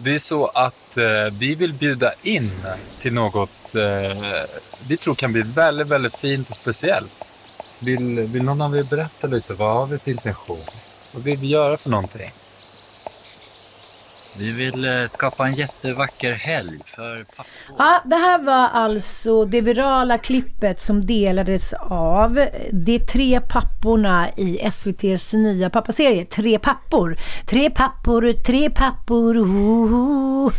Det är så att eh, vi vill bjuda in till något eh, vi tror kan bli väldigt, väldigt fint och speciellt. Vill, vill någon av er berätta lite? Vad har vi för intention? Vad vill vi göra för någonting? Vi vill eh, skapa en jättevacker helg för pappor. Ja, det här var alltså det virala klippet som delades av de tre papporna i SVTs nya pappaserie Tre pappor. Tre pappor, tre pappor. Oh.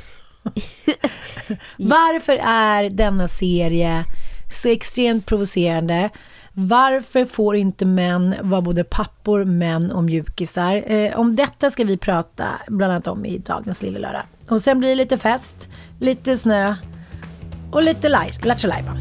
Varför är denna serie så extremt provocerande? Varför får inte män vara både pappor, män och mjukisar? Eh, om detta ska vi prata bland annat om i dagens Lille Lördag. Och sen blir det lite fest, lite snö och lite Lattjo Lajban.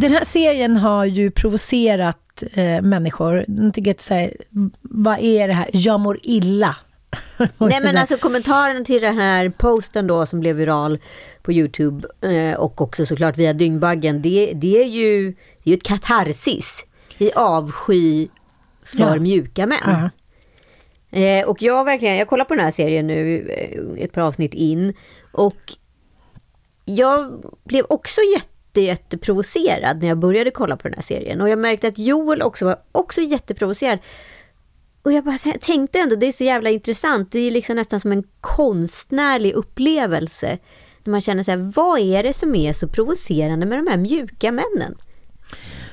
Den här serien har ju provocerat eh, människor. Jag tycker att så här, vad är det här? Jag mår illa. Nej men alltså kommentaren till den här posten då som blev viral på Youtube eh, och också såklart via Dyngbaggen. Det, det är ju det är ett katarsis i avsky för ja. mjuka män. Uh -huh. eh, och jag verkligen, jag kollar på den här serien nu eh, ett par avsnitt in och jag blev också jätte jätte, jätteprovocerad när jag började kolla på den här serien. Och jag märkte att Joel också var också jätteprovocerad. Och jag bara tänkte ändå, det är så jävla intressant. Det är liksom nästan som en konstnärlig upplevelse. När man känner så här, vad är det som är så provocerande med de här mjuka männen?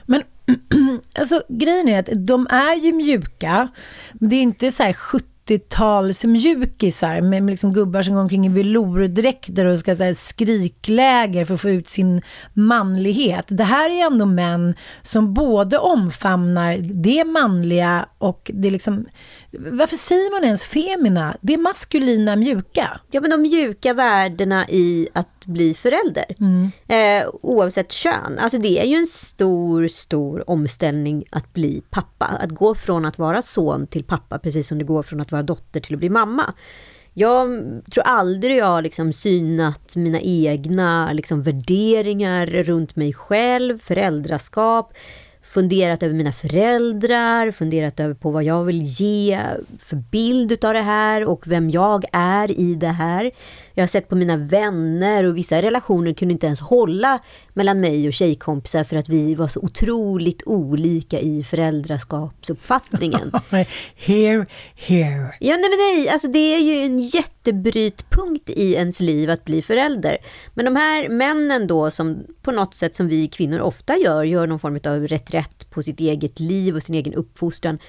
Men alltså grejen är att de är ju mjuka. Men det är inte så här 70 80-talsmjukisar med, med liksom gubbar som går omkring i velourdräkter och ska säga skrikläger för att få ut sin manlighet. Det här är ändå män som både omfamnar det manliga och det liksom varför säger man ens femina? Det är maskulina mjuka. Ja, men de mjuka värdena i att bli förälder. Mm. Eh, oavsett kön. Alltså det är ju en stor, stor omställning att bli pappa. Att gå från att vara son till pappa, precis som det går från att vara dotter till att bli mamma. Jag tror aldrig jag har liksom synat mina egna liksom värderingar runt mig själv, föräldraskap funderat över mina föräldrar, funderat över på vad jag vill ge för bild utav det här och vem jag är i det här. Jag har sett på mina vänner och vissa relationer kunde inte ens hålla mellan mig och tjejkompisar för att vi var så otroligt olika i föräldraskapsuppfattningen. here, here. Ja, nej men nej, alltså det är ju en jättebrytpunkt i ens liv att bli förälder. Men de här männen då som på något sätt som vi kvinnor ofta gör, gör någon form av reträtt på sitt eget liv och sin egen uppfostran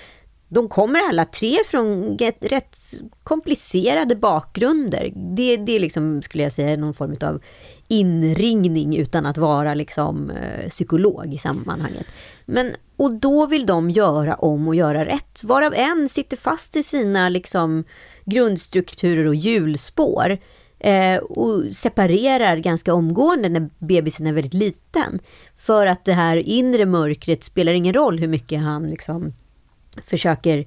de kommer alla tre från rätt komplicerade bakgrunder. Det, det är liksom, skulle jag säga, någon form av inringning utan att vara liksom, eh, psykolog i sammanhanget. Men, och då vill de göra om och göra rätt, varav en sitter fast i sina liksom, grundstrukturer och hjulspår eh, och separerar ganska omgående när bebisen är väldigt liten. För att det här inre mörkret spelar ingen roll hur mycket han liksom försöker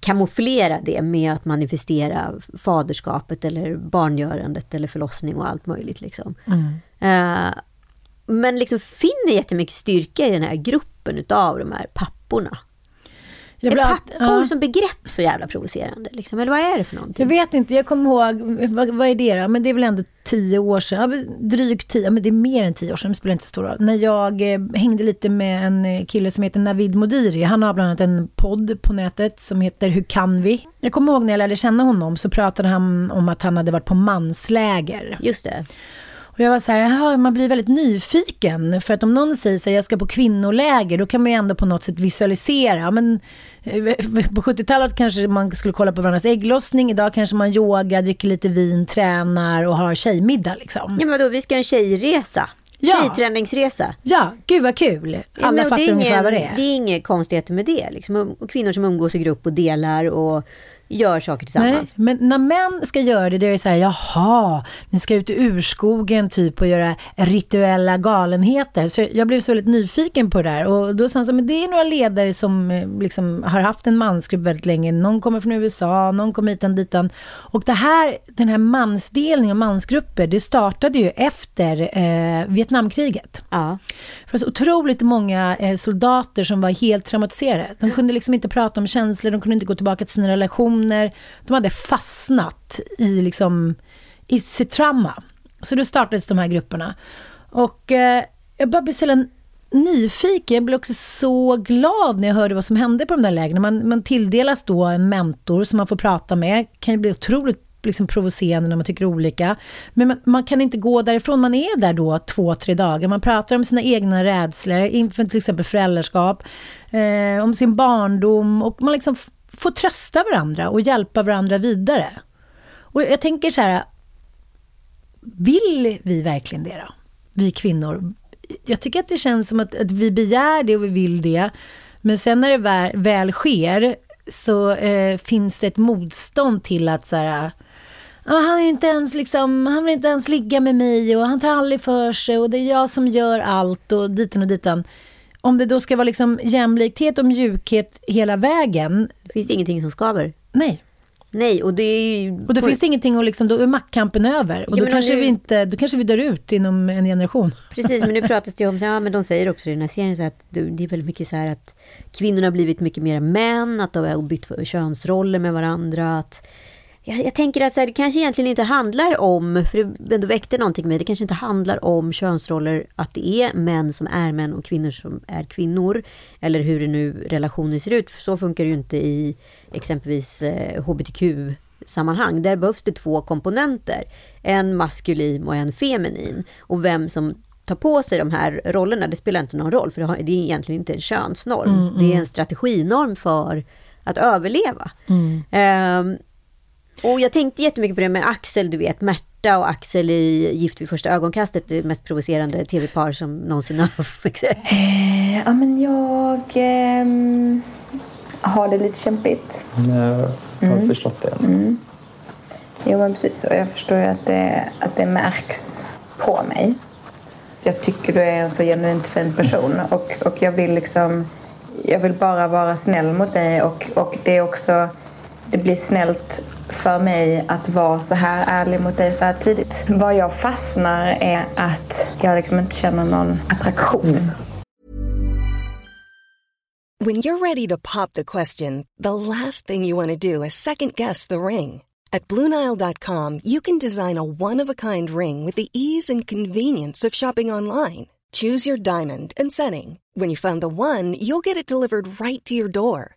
kamouflera det med att manifestera faderskapet eller barngörandet eller förlossning och allt möjligt. Liksom. Mm. Uh, men liksom finner jättemycket styrka i den här gruppen utav de här papporna. Jag är pappor ja. som begrepp så jävla provocerande? Liksom? Eller vad är det för någonting? Jag vet inte, jag kommer ihåg, vad, vad är det då? Men det är väl ändå tio år sedan, drygt tio, men det är mer än tio år sedan, det spelar inte så stor roll. När jag eh, hängde lite med en eh, kille som heter Navid Modiri, han har bland annat en podd på nätet som heter Hur kan vi? Jag kommer ihåg när jag lärde känna honom så pratade han om att han hade varit på mansläger. Just det. Och jag var så här, man blir väldigt nyfiken. För att om någon säger att jag ska på kvinnoläger, då kan man ju ändå på något sätt visualisera. Men eh, på 70-talet kanske man skulle kolla på varandras ägglossning. Idag kanske man yogar, dricker lite vin, tränar och har tjejmiddag liksom. Ja men då, vi ska en tjejresa. Ja. Tjejträningsresa. Ja, gud vad kul. Alla ja, fattar ungefär vad det är. Det är inga konstigheter med det. Liksom. Kvinnor som umgås i grupp och delar och gör saker tillsammans. Nej, men när män ska göra det, det är så här, jaha, ni ska ut i urskogen typ och göra rituella galenheter. Så jag blev så väldigt nyfiken på det där. Och då sa han så men det är några ledare som eh, liksom har haft en mansgrupp väldigt länge. Någon kommer från USA, någon kommer hitan ditan. Och det här, den här mansdelningen och mansgrupper, det startade ju efter eh, Vietnamkriget. Ja. För så otroligt många eh, soldater som var helt traumatiserade. De kunde liksom inte prata om känslor, de kunde inte gå tillbaka till sina relationer. De hade fastnat i, liksom, i sitt trauma. Så då startades de här grupperna. Och eh, jag bara blev så nyfiken. Jag blev också så glad när jag hörde vad som hände på de där lägren. Man, man tilldelas då en mentor som man får prata med. Det kan ju bli otroligt liksom provocerande när man tycker olika. Men man, man, kan inte gå därifrån. Man är där då två, tre dagar. Man pratar om sina egna rädslor inför till exempel föräldraskap, eh, om sin barndom och man liksom få trösta varandra och hjälpa varandra vidare. Och jag tänker så här, vill vi verkligen det då? Vi kvinnor. Jag tycker att det känns som att, att vi begär det och vi vill det. Men sen när det väl, väl sker så eh, finns det ett motstånd till att så här, ah, han, är inte ens liksom, han vill inte ens ligga med mig och han tar aldrig för sig och det är jag som gör allt och diten och ditan. Om det då ska vara liksom jämlikhet och mjukhet hela vägen. Finns det ingenting som skaver? Nej. Nej, och det är ju... Och då finns det ingenting att liksom, då är maktkampen över. Och ja, då, kanske nu... vi inte, då kanske vi dör ut inom en generation. Precis, men nu pratas det ju om, ja men de säger också i den här serien så att det är väldigt mycket så här att kvinnorna har blivit mycket mer män, att de har bytt könsroller med varandra, att jag, jag, tänker att så här, det kanske egentligen inte handlar om, för det ändå väckte någonting med det kanske inte handlar om könsroller, att det är män som är män och kvinnor som är kvinnor. Eller hur det nu relationer ser ut, för så funkar det ju inte i exempelvis eh, hbtq-sammanhang. Där behövs det två komponenter, en maskulin och en feminin. Och vem som tar på sig de här rollerna, det spelar inte någon roll, för det är egentligen inte en könsnorm. Mm, mm. Det är en strateginorm för att överleva. Mm. Um, och jag tänkte jättemycket på det med Axel, du vet, Märta och Axel i Gift vid första ögonkastet, det mest provocerande tv-par som någonsin har eh, Ja, men jag eh, har det lite kämpigt. Jag har mm. förstått det. Mm. Jo, men precis. Och jag förstår ju att det, att det märks på mig. Jag tycker du är en så genuint fin person och, och jag vill liksom... Jag vill bara vara snäll mot dig och, och det är också... Det blir snällt för mig att vara så här ärlig mot dig så här tidigt. Vad jag fastnar är att jag liksom inte känner någon attraktion. When you're ready to pop the question, the last thing you want to do is second guess the ring. At BlueNile.com you can design a one-of-a-kind ring with the ease and convenience of shopping online. Choose your diamond and setting. When you find the one, you'll get it delivered right to your door.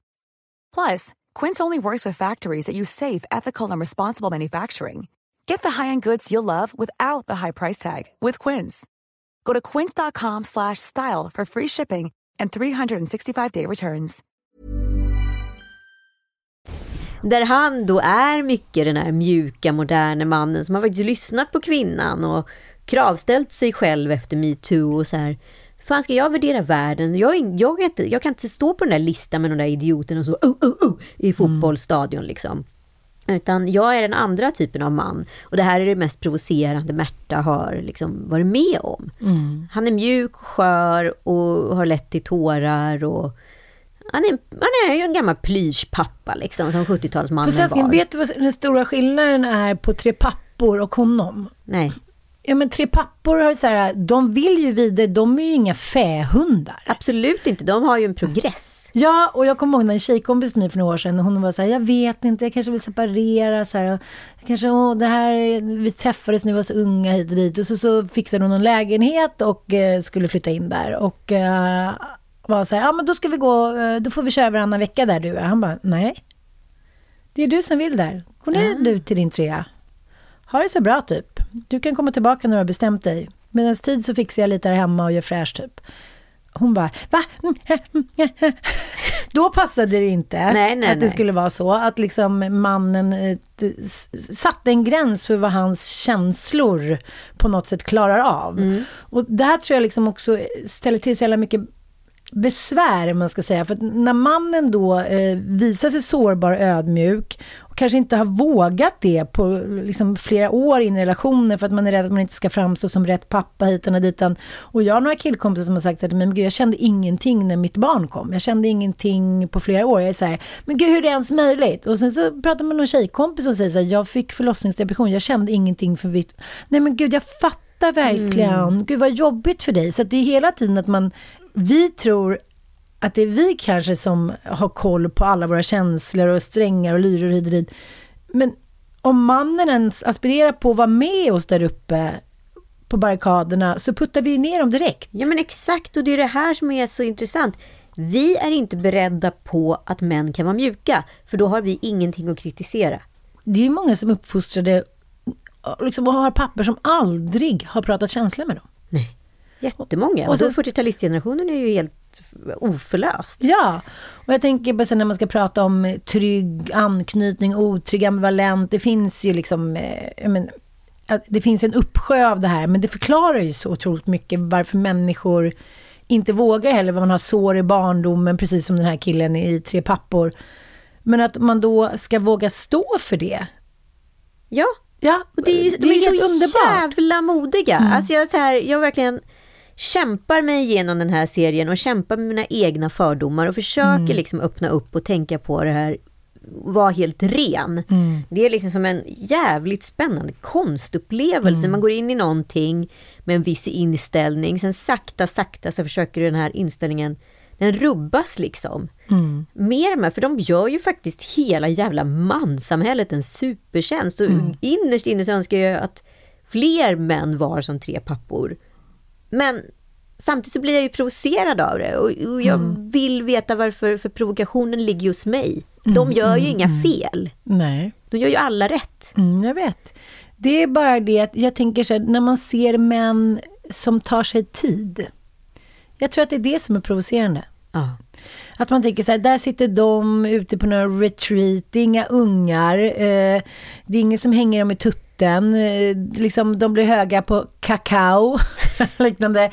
Plus, Quince only works with factories that use safe, ethical, and responsible manufacturing. Get the high-end goods you'll love without the high price tag with Quince. Go to quince.com/style for free shipping and 365-day returns. Där han då är mycket den här mjuka, moderna mannen som har faktiskt lyssnat på kvinnan och kravställt sig själv efter metoo och så här fan ska jag värdera världen? Jag, jag, inte, jag kan inte stå på den där listan med de där idioterna så, uh, uh, uh, i fotbollsstadion liksom. Utan jag är den andra typen av man. Och det här är det mest provocerande Märta har liksom varit med om. Mm. Han är mjuk, skör och har lätt till tårar. Och han, är, han är ju en gammal plyschpappa liksom, som 70-talsmannen var. Vet du vad den stora skillnaden är på tre pappor och honom? Nej. Ja men tre pappor har så här, de vill ju vidare, de är ju inga fähundar. Absolut inte, de har ju en progress. Ja, och jag kommer ihåg när en tjejkompis till mig för några år sedan, hon var så här, jag vet inte, jag kanske vill separera så här, kanske, åh, det här, vi träffades när vi var så unga hit och dit, och så, så fixade hon en lägenhet och eh, skulle flytta in där, och eh, var så här, ja men då ska vi gå, eh, då får vi köra varannan vecka där du är. Han bara, nej. Det är du som vill där. Gå ner du till din trea. Ha det så bra typ. Du kan komma tillbaka när du har bestämt dig. Medan tid så fixar jag lite här hemma och gör fräsch typ. Hon bara, va? Då passade det inte Nej, nej, att det nej. skulle vara så. Att liksom mannen eh, satte en gräns för vad hans känslor på något sätt klarar av. Mm. Och det här tror jag liksom också ställer till så jävla mycket besvär, om man ska säga. För att när mannen då eh, visar sig sårbar och ödmjuk kanske inte har vågat det på liksom, flera år in i relationen för att man är rädd att man inte ska framstå som rätt pappa hitan och ditan. Och jag har några killkompisar som har sagt mig, men gud, jag kände ingenting när mitt barn kom. Jag kände ingenting på flera år. Jag är så här, men gud, hur är det ens möjligt? Och sen så pratar man med någon tjejkompis som säger så här, jag fick förlossningsdepression, jag kände ingenting för mitt... Nej men gud, jag fattar verkligen. Gud vad jobbigt för dig. Så att det är hela tiden att man, vi tror att det är vi kanske som har koll på alla våra känslor och strängar och lyror och dit. Men om mannen ens aspirerar på att vara med oss där uppe på barrikaderna så puttar vi ner dem direkt. Ja men exakt och det är det här som är så intressant. Vi är inte beredda på att män kan vara mjuka, för då har vi ingenting att kritisera. Det är ju många som uppfostrade liksom, och har papper som aldrig har pratat känslor med dem. Nej. Jättemånga. Och Och sen- så 40-talistgenerationen är ju helt oförlöst. Ja, och jag tänker på sen när man ska prata om trygg anknytning, otrygg, ambivalent. Det finns ju liksom, eh, men, det finns en uppsjö av det här, men det förklarar ju så otroligt mycket varför människor inte vågar heller, vad man har sår i barndomen, precis som den här killen i Tre pappor. Men att man då ska våga stå för det. Ja, Ja, och det är, ju, de är, helt så underbart. jävla modiga. Alltså jag, är så här, jag verkligen kämpar mig igenom den här serien och kämpar med mina egna fördomar och försöker liksom öppna upp och tänka på det här vara helt ren. Det är liksom som en jävligt spännande konstupplevelse. Man går in i någonting med en viss inställning, sen sakta, sakta så försöker den här inställningen, den rubbas liksom. Mer med, för de gör ju faktiskt hela jävla manssamhället en supertjänst. Och innerst inne så önskar jag att fler män var som tre pappor. Men samtidigt så blir jag ju provocerad av det och, och jag vill veta varför, för provokationen ligger hos mig. De gör ju inga fel. Nej. De gör ju alla rätt. Mm, jag vet. Det är bara det att jag tänker så här, när man ser män som tar sig tid. Jag tror att det är det som är provocerande. Ja. Att man tänker så här, där sitter de ute på några retreat, det är inga ungar, eh, det är ingen som hänger dem i tutten, eh, liksom, de blir höga på kakao, liknande.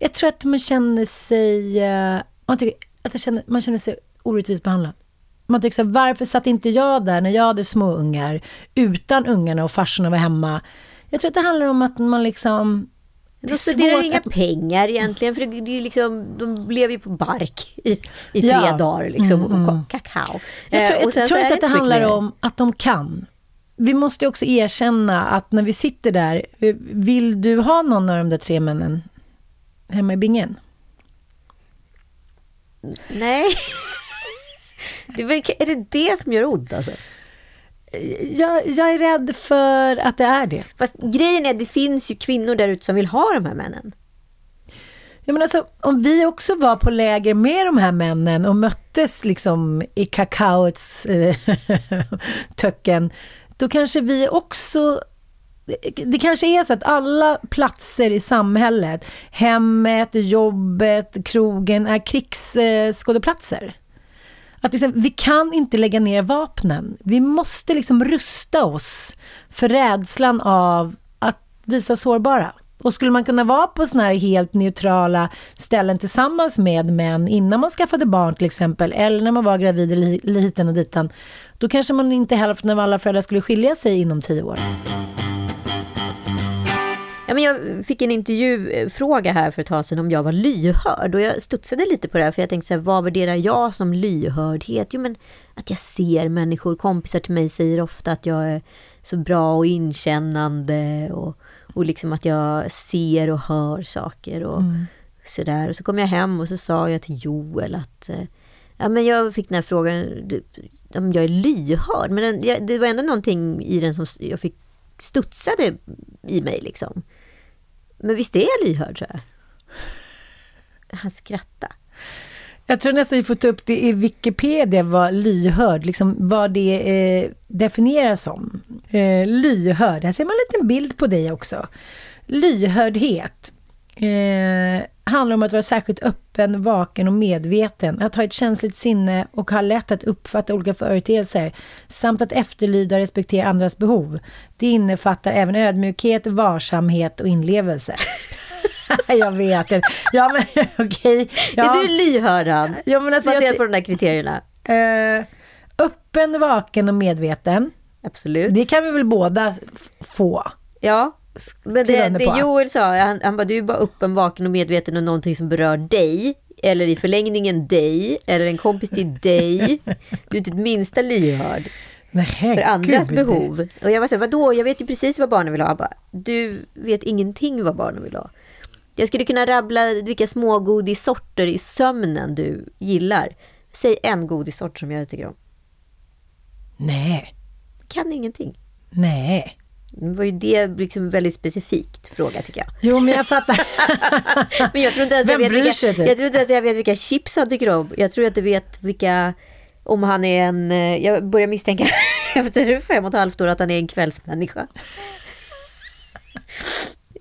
Jag tror att man känner sig, eh, man, tycker, att jag känner, man känner sig orättvist behandlad. Man tycker så här, varför satt inte jag där när jag hade små ungar utan ungarna och farsorna var hemma? Jag tror att det handlar om att man liksom... det är svårt inga att- pengar egentligen, för det, det är liksom, de lever ju på bark i, i tre Ja. dagar liksom, och Mm, mm. kakao. Jag tror, Eh, jag och sen tror inte att det handlar mer. om att de kan. Vi måste också erkänna att när vi sitter där, eh, vill du ha någon av de där tre männen hemma i bingen? Nej. Det är, är det det som gör ont alltså? Jag, jag är rädd för att det är det. Fast grejen är, det finns ju kvinnor där ute som vill ha de här männen. Jag menar alltså, om vi också var på läger med de här männen och möttes liksom i kakaots eh, töcken, då kanske vi också det kanske är så att alla platser i samhället, hemmet, jobbet, krogen, är krigsskådeplatser. Att liksom, vi kan inte lägga ner vapnen. Vi måste liksom rusta oss för rädslan av att visa sårbara. Och skulle man kunna vara på sådana här helt neutrala ställen tillsammans med män innan man skaffade barn till exempel, eller när man var gravid eller eller hiten och ditan, då kanske man inte hälften av alla föräldrar skulle skilja sig inom tio år. Ja, men jag fick en intervjufråga här för ett tag sedan om jag var lyhörd och jag studsade lite på det här för jag tänkte så här, vad värderar jag som lyhördhet? Jo men att jag ser människor, kompisar till mig säger ofta att jag är så bra och inkännande och, och liksom att jag ser och hör saker och sådär. Och så kom jag hem och så sa jag till Joel att eh, Ja, men jag fick den här frågan om jag är lyhörd. Men den, jag, det var ändå någonting i den som jag fick studsade i mig liksom. Men visst är jag lyhörd så här? Han skrattade. Jag tror nästan vi får ta upp det i Wikipedia, vad lyhörd, liksom vad det eh, definieras som. Eh, lyhörd, här ser man en liten bild på dig också. Lyhördhet eh, handlar om att vara särskilt öppen, vaken och medveten, att ha ett känsligt sinne och ha lätt att uppfatta olika företeelser, samt att efterlyda och respektera andras behov. Det innefattar även ödmjukhet, varsamhet och inlevelse. jag vet det. Ja, men okej. Okay. Ja. Är du lyhörd, ja, men alltså, baserat på de där kriterierna? Eh, öppen, vaken och medveten. Absolut. Det kan vi väl båda få? Ja. Men det, det Joel sa, han, han bara, du är bara öppen, vaken och medveten om någonting som berör dig. Eller i förlängningen dig, eller en kompis till dig. Du är inte ett minsta lyhörd. Nej, för andras Gud, behov. Och jag var så här, vadå, jag vet ju precis vad barnen vill ha. Bara, du vet ingenting vad barnen vill ha. Jag skulle kunna rabbla vilka smågodissorter i sömnen du gillar. Säg en godissort som jag tycker om. Nej. Kan ingenting. Nej. Det var ju det liksom väldigt specifikt fråga tycker jag. Jo, men jag fattar. men jag tror inte ens jag vet, vilka, jag tror inte ens jag vet vilka chips han tycker om. Jag tror att jag vet vilka, om han är en, eh, jag börjar misstänka efter fem och ett halvt år att han är en kvällsmänniska.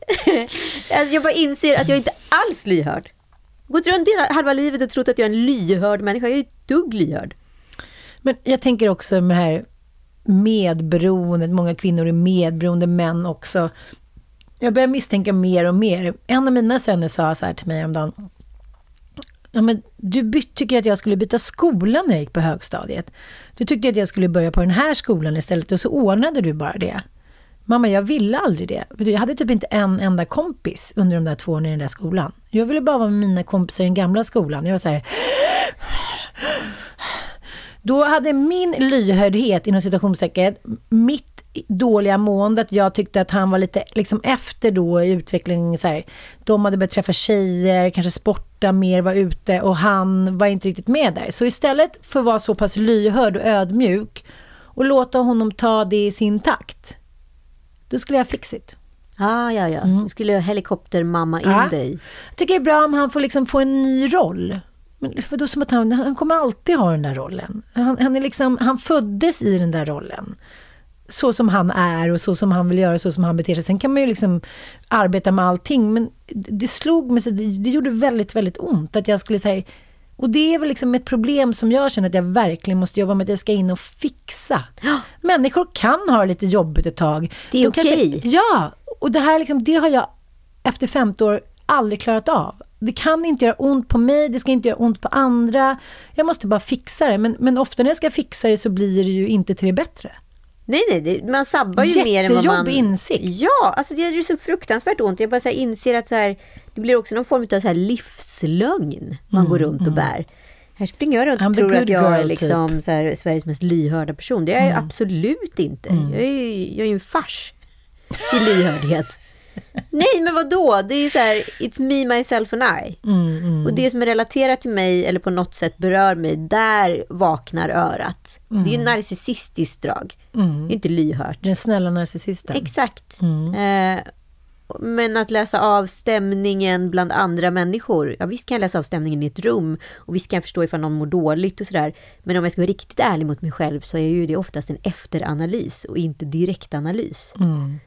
alltså jag bara inser att jag inte alls lyhörd. Gått runt hela halva livet och trott att jag är en lyhörd människa. Jag är ett dugg lyhörd. Men jag tänker också med det här medberoendet. Många kvinnor är medberoende, män också. Jag börjar misstänka mer och mer. En av mina söner sa så här till mig om dagen. Ja, men du byt, tycker att jag skulle byta skola när jag gick på högstadiet. Du tyckte att jag skulle börja på den här skolan istället och så ordnade du bara det. Mamma, jag ville aldrig det. Jag hade typ inte en enda kompis under de där två åren i den där skolan. Jag ville bara vara med mina kompisar i den gamla skolan. Jag var så här... Då hade min lyhördhet, inom citationstecken, mitt dåliga mående, att jag tyckte att han var lite liksom efter då i utvecklingen. Så här, de hade börjat träffa tjejer, kanske sporta mer, vara ute och han var inte riktigt med där. Så istället för att vara så pass lyhörd och ödmjuk och låta honom ta det i sin takt, då skulle jag fixa det. Ah, ja, ja. Mm. Du skulle helikoptermamma in ja. dig. Jag tycker det är bra om han får liksom få en ny roll. Men för då som att han, han kommer alltid ha den där rollen. Han, han, är liksom, han föddes i den där rollen. Så som han är och så som han vill göra, så som han beter sig. Sen kan man ju liksom arbeta med allting, men det slog mig, det, det gjorde väldigt, väldigt ont att jag skulle säga och det är väl liksom ett problem som jag känner att jag verkligen måste jobba med, att jag ska in och fixa. Människor kan ha lite jobbigt ett tag. Det är okej. Okay. Ja, och det här liksom, det har jag efter 50 år aldrig klarat av. Det kan inte göra ont på mig, det ska inte göra ont på andra. Jag måste bara fixa det. Men, men ofta när jag ska fixa det så blir det ju inte till det bättre. Nej, nej, det, man sabbar ju mer än vad man... Jättejobb insikt. Ja, alltså det gör ju så fruktansvärt ont. Jag bara så inser att så här, det blir också någon form av så här livslögn man mm, går runt och mm. bär. Här springer jag runt och tror att jag är liksom typ. så här, Sveriges mest lyhörda person. Det är jag mm. absolut inte. Mm. Jag, är, jag är ju en fars i lyhördhet. Nej, men vad då? Det är ju så här, it's me, myself and I. Mm, mm. Och det som är relaterat till mig eller på något sätt berör mig, där vaknar örat. Mm. Det är ju narcissistiskt drag. Mm. Det är inte lyhört. Den snälla narcissisten. Exakt. Mm. Eh, men att läsa av stämningen bland andra människor. Ja, visst kan jag läsa av stämningen i ett rum. Och visst kan jag förstå ifall någon mår dåligt och sådär. Men om jag ska vara riktigt ärlig mot mig själv så är ju det oftast en efteranalys och inte direktanalys. Mm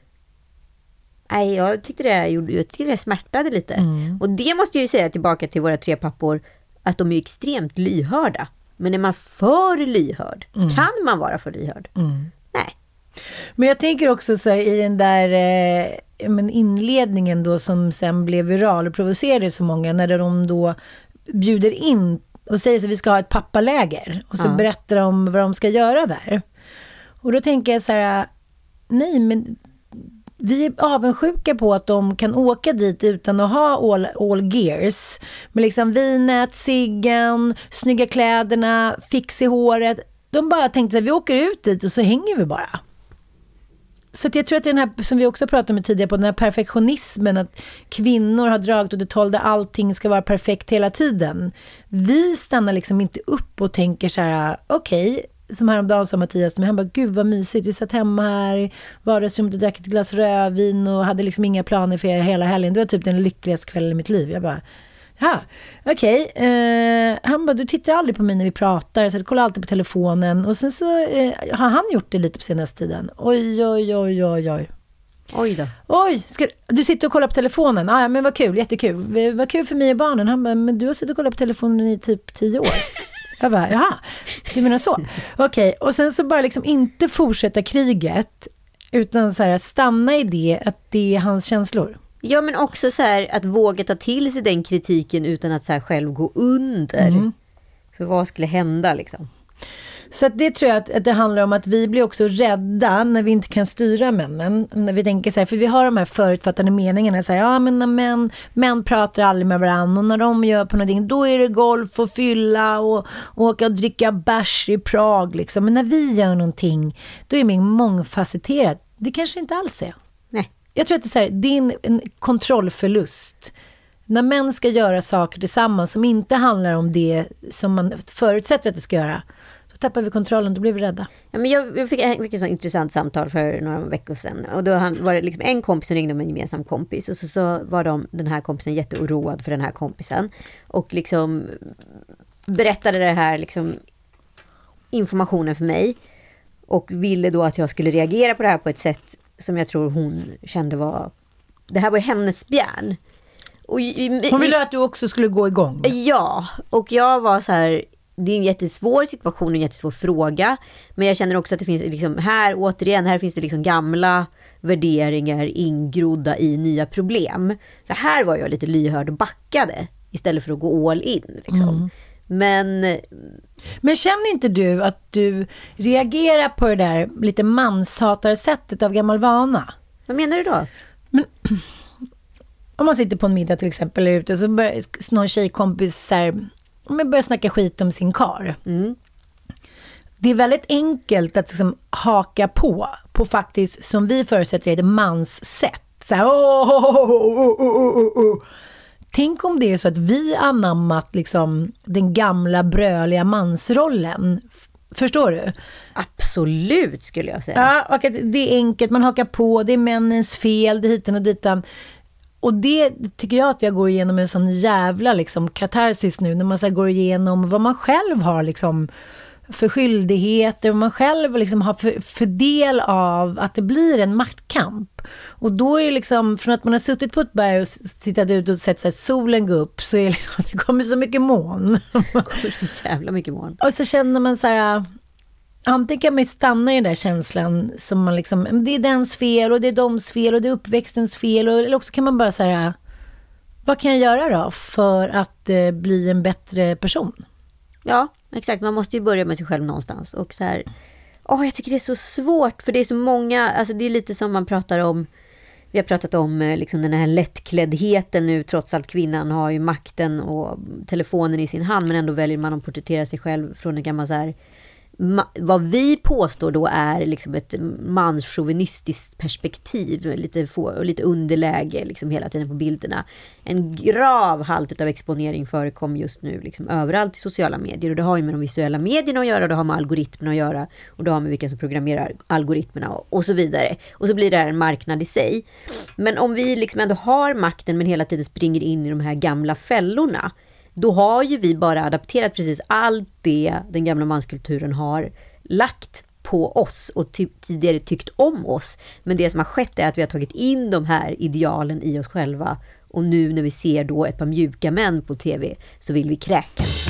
nej, jag tyckte det, jag tyckte det smärtade lite. Mm. Och det måste jag ju säga tillbaka till våra tre pappor, att de är extremt lyhörda. Men är man för lyhörd? Mm. Kan man vara för lyhörd? Mm. Nej. Men jag tänker också så här, i den där eh, men inledningen då som sen blev viral och provocerade så många, när de då bjuder in och säger att vi ska ha ett pappaläger. Och så ja. berättar de vad de ska göra där. Och då tänker jag så här, nej men vi är avundsjuka på att de kan åka dit utan att ha all, all gears. Med liksom vinet, ciggen, snygga kläderna, fix i håret. De bara tänkte att vi åker ut dit och så hänger vi bara. Så jag tror att det är den här, som vi också pratade om tidigare, på den här perfektionismen, att kvinnor har dragit åt ett håll där allting ska vara perfekt hela tiden. Vi stannar liksom inte upp och tänker så här, okej, okay, som häromdagen sa Mattias till mig, han bara, gud vad mysigt, vi satt hemma här i vardagsrummet och drack ett glas rödvin och hade liksom inga planer för hela helgen. Det var typ den lyckligaste kvällen i mitt liv. Jag bara, Ja, okej. Eh, han bara, du tittar aldrig på mig när vi pratar, så du kollar alltid på telefonen. Och sen så eh, har han gjort det lite på senaste tiden. Oj, oj, oj, oj, oj. Oj då. Oj, ska, du sitter och kollar på telefonen. Ah, ja, men vad kul, jättekul. Vad kul för mig och barnen. Han bara, men du har suttit och kollat på telefonen i typ tio år. Jag bara, jaha, du menar så? Okej, okay. och sen så bara liksom inte fortsätta kriget, utan så här, stanna i det, att det är hans känslor. Ja, men också så här att våga ta till sig den kritiken utan att så här själv gå under. Mm. För vad skulle hända liksom? Så det tror jag att, att, det handlar om att vi blir också rädda när vi inte kan styra männen. När vi tänker så här, för vi har de här förutfattade meningarna. Så här, ja, men när män, män pratar aldrig med varandra och när de gör på någonting, då är det golf och fylla och, och åka och dricka bärs i Prag. Liksom. Men när vi gör någonting, då är det mer mångfacetterat. Det kanske inte alls är. Jag tror att det är, så här, din en, kontrollförlust när män ska göra saker tillsammans som inte handlar om det som man förutsätter att det ska göra, då tappar vi kontrollen, då blir vi rädda. Ja, men jag, jag fick, jag fick ett intressant samtal för några veckor sedan. Och då var det liksom en kompis som ringde om en gemensam kompis. Och så, så var de, den här kompisen jätteoroad för den här kompisen. Och liksom berättade det här liksom, informationen för mig. Och ville då att jag skulle reagera på det här på ett sätt som jag tror hon kände var... Det här var hennes bjärn. Och, hon ville att du också skulle gå igång? Ja, och jag var så här det är en jättesvår situation en jättesvår fråga. Men jag känner också att det finns, liksom, här återigen, här finns det liksom gamla värderingar ingrodda i nya problem. Så här var jag lite lyhörd och backade istället för att gå all in. Liksom. Mm. Men... Men känner inte du att du reagerar på det där lite manshatarsättet av gammal vana? Vad menar du då? Men, om man sitter på en middag till exempel, eller ute, så börjar någon tjejkompis så här, börjar snacka skit om sin kar. Mm. Det är väldigt enkelt att liksom haka på, på faktiskt, som vi förutsätter är ett mans sätt. Så här, oh, oh, oh, Tänk om det är så att vi anammat liksom den gamla bröliga mansrollen. Förstår du? Absolut skulle jag säga. Ja, och det är enkelt, man hakar på, det är männens fel, det är hiten och ditan. Och det tycker jag att jag går igenom en sån jävla liksom, katarsis nu, när man så går igenom vad man själv har liksom, för skyldigheter, vad man själv liksom har för, för, del av att det blir en maktkamp. Och då är det liksom, från att man har suttit på ett berg och tittat ut och sett så här, solen gå upp, så är det liksom, det kommer så mycket moln. Det kommer så jävla mycket moln. Och så känner man så här, Antingen kan man stanna i den där känslan som man liksom, det är dens fel och det är doms fel och det är uppväxtens fel. Och, eller också kan man bara säga, vad kan jag göra då för att eh, bli en bättre person? Ja, exakt. Man måste ju börja med sig själv någonstans. Och så här, åh, jag tycker det är så svårt, för det är så många, alltså det är lite som man pratar om, vi har pratat om eh, liksom den här lättkläddheten nu, trots att kvinnan har ju makten och telefonen i sin hand, men ändå väljer man att porträttera sig själv från en gammal så här, vad vi påstår då är liksom ett manschauvinistiskt perspektiv, lite, och lite underläge liksom hela tiden på bilderna. En grav halt av exponering förekommer just nu liksom överallt i sociala medier. Och det har ju med de visuella medierna att göra, det har med algoritmerna att göra och det har med vilka som programmerar algoritmerna och, och så vidare. Och så blir det här en marknad i sig. Men om vi liksom ändå har makten men hela tiden springer in i de här gamla fällorna då har ju vi bara adapterat precis allt det den gamla manskulturen har lagt på oss och ty tidigare tyckt om oss. Men det som har skett är att vi har tagit in de här idealen i oss själva och nu när vi ser då ett par mjuka män på TV så vill vi kräkas.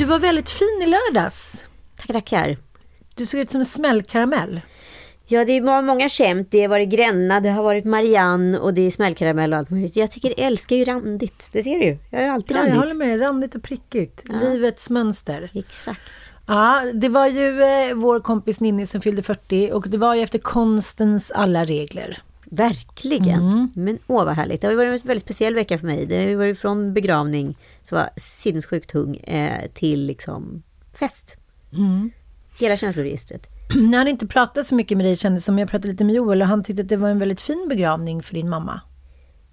Du var väldigt fin i lördags. Tackar, tackar. Du såg ut som en smällkaramell. Ja, det var många skämt. Det har varit Gränna, det har varit Marianne och det är smällkaramell och allt möjligt. Jag tycker, jag älskar ju randigt. Det ser du ju. Jag är alltid Ja, randigt. jag håller med. Randigt och prickigt. Ja. Livets mönster. Exakt. Ja, det var ju eh, vår kompis Ninni som fyllde 40 och det var ju efter konstens alla regler. Verkligen. Mm. Men åh vad härligt. Det har varit en väldigt speciell vecka för mig. Det har varit från begravning, som var sinnessjukt tung, eh, till liksom fest. Mm. Hela känsloregistret. Jag hade inte pratat så mycket med dig kändes som. Jag pratade lite med Joel och han tyckte att det var en väldigt fin begravning för din mamma.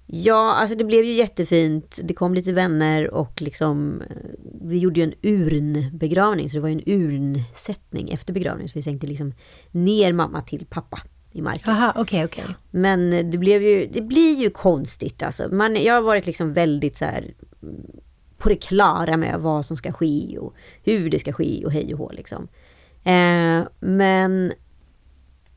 Ja, alltså det blev ju jättefint. Det kom lite vänner och liksom eh, vi gjorde ju en urnbegravning, så det var ju en urnsättning efter begravningen. Så vi sänkte liksom ner mamma till pappa i marken. Aha, okej, okej. Men det blev ju, det blir ju konstigt alltså. Man, jag har varit liksom väldigt så här mm, på det klara med vad som ska ske och hur det ska ske och hej och hå liksom. Eh, men